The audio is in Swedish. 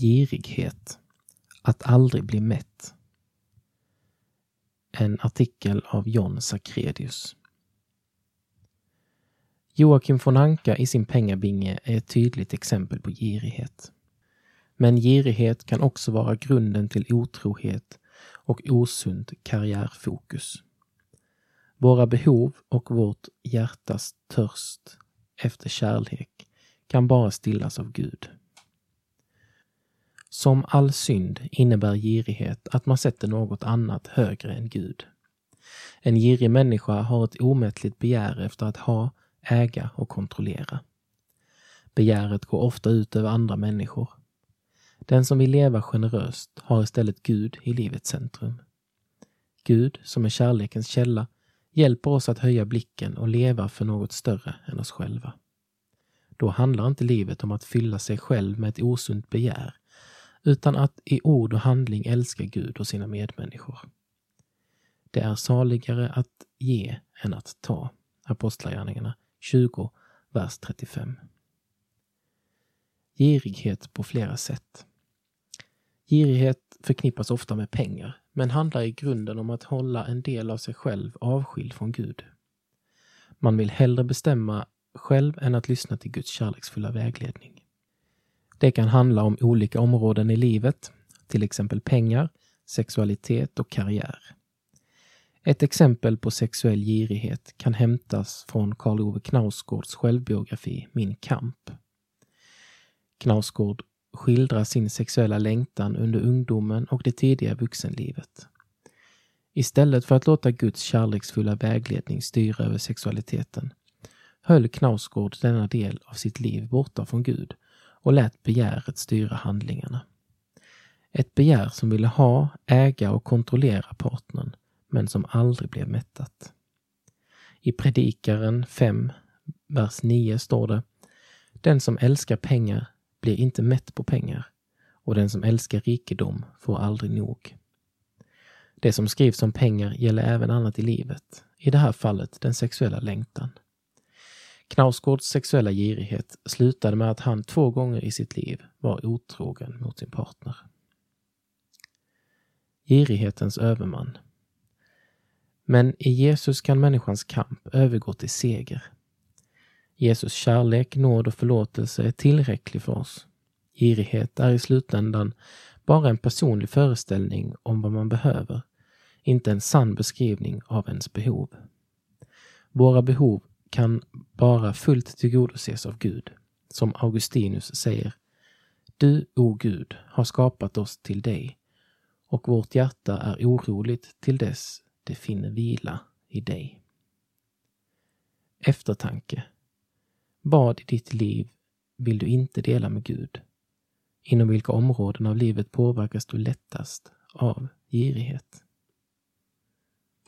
Girighet. Att aldrig bli mätt. En artikel av John Sakredius. Joakim von Anka i sin pengabinge är ett tydligt exempel på girighet. Men girighet kan också vara grunden till otrohet och osunt karriärfokus. Våra behov och vårt hjärtas törst efter kärlek kan bara stillas av Gud. Som all synd innebär girighet att man sätter något annat högre än Gud. En girig människa har ett omättligt begär efter att ha, äga och kontrollera. Begäret går ofta ut över andra människor. Den som vill leva generöst har istället Gud i livets centrum. Gud, som är kärlekens källa, hjälper oss att höja blicken och leva för något större än oss själva. Då handlar inte livet om att fylla sig själv med ett osunt begär, utan att i ord och handling älska Gud och sina medmänniskor. Det är saligare att ge än att ta. Apostlagärningarna 20, vers 35. Girighet på flera sätt. Girighet förknippas ofta med pengar, men handlar i grunden om att hålla en del av sig själv avskild från Gud. Man vill hellre bestämma själv än att lyssna till Guds kärleksfulla vägledning. Det kan handla om olika områden i livet, till exempel pengar, sexualitet och karriär. Ett exempel på sexuell girighet kan hämtas från Karl Ove Knausgårds självbiografi Min kamp. Knausgård skildrar sin sexuella längtan under ungdomen och det tidiga vuxenlivet. Istället för att låta Guds kärleksfulla vägledning styra över sexualiteten höll Knausgård denna del av sitt liv borta från Gud och lät begäret styra handlingarna. Ett begär som ville ha, äga och kontrollera partnern, men som aldrig blev mättat. I Predikaren 5, vers 9 står det Den som älskar pengar blir inte mätt på pengar och den som älskar rikedom får aldrig nog. Det som skrivs om pengar gäller även annat i livet, i det här fallet den sexuella längtan. Knausgårds sexuella girighet slutade med att han två gånger i sitt liv var otrogen mot sin partner. Girighetens överman. Men i Jesus kan människans kamp övergå till seger. Jesus kärlek, nåd och förlåtelse är tillräcklig för oss. Girighet är i slutändan bara en personlig föreställning om vad man behöver, inte en sann beskrivning av ens behov. Våra behov kan bara fullt tillgodoses av Gud. Som Augustinus säger Du, o Gud, har skapat oss till dig och vårt hjärta är oroligt till dess det finner vila i dig. Eftertanke. Vad i ditt liv vill du inte dela med Gud? Inom vilka områden av livet påverkas du lättast av girighet?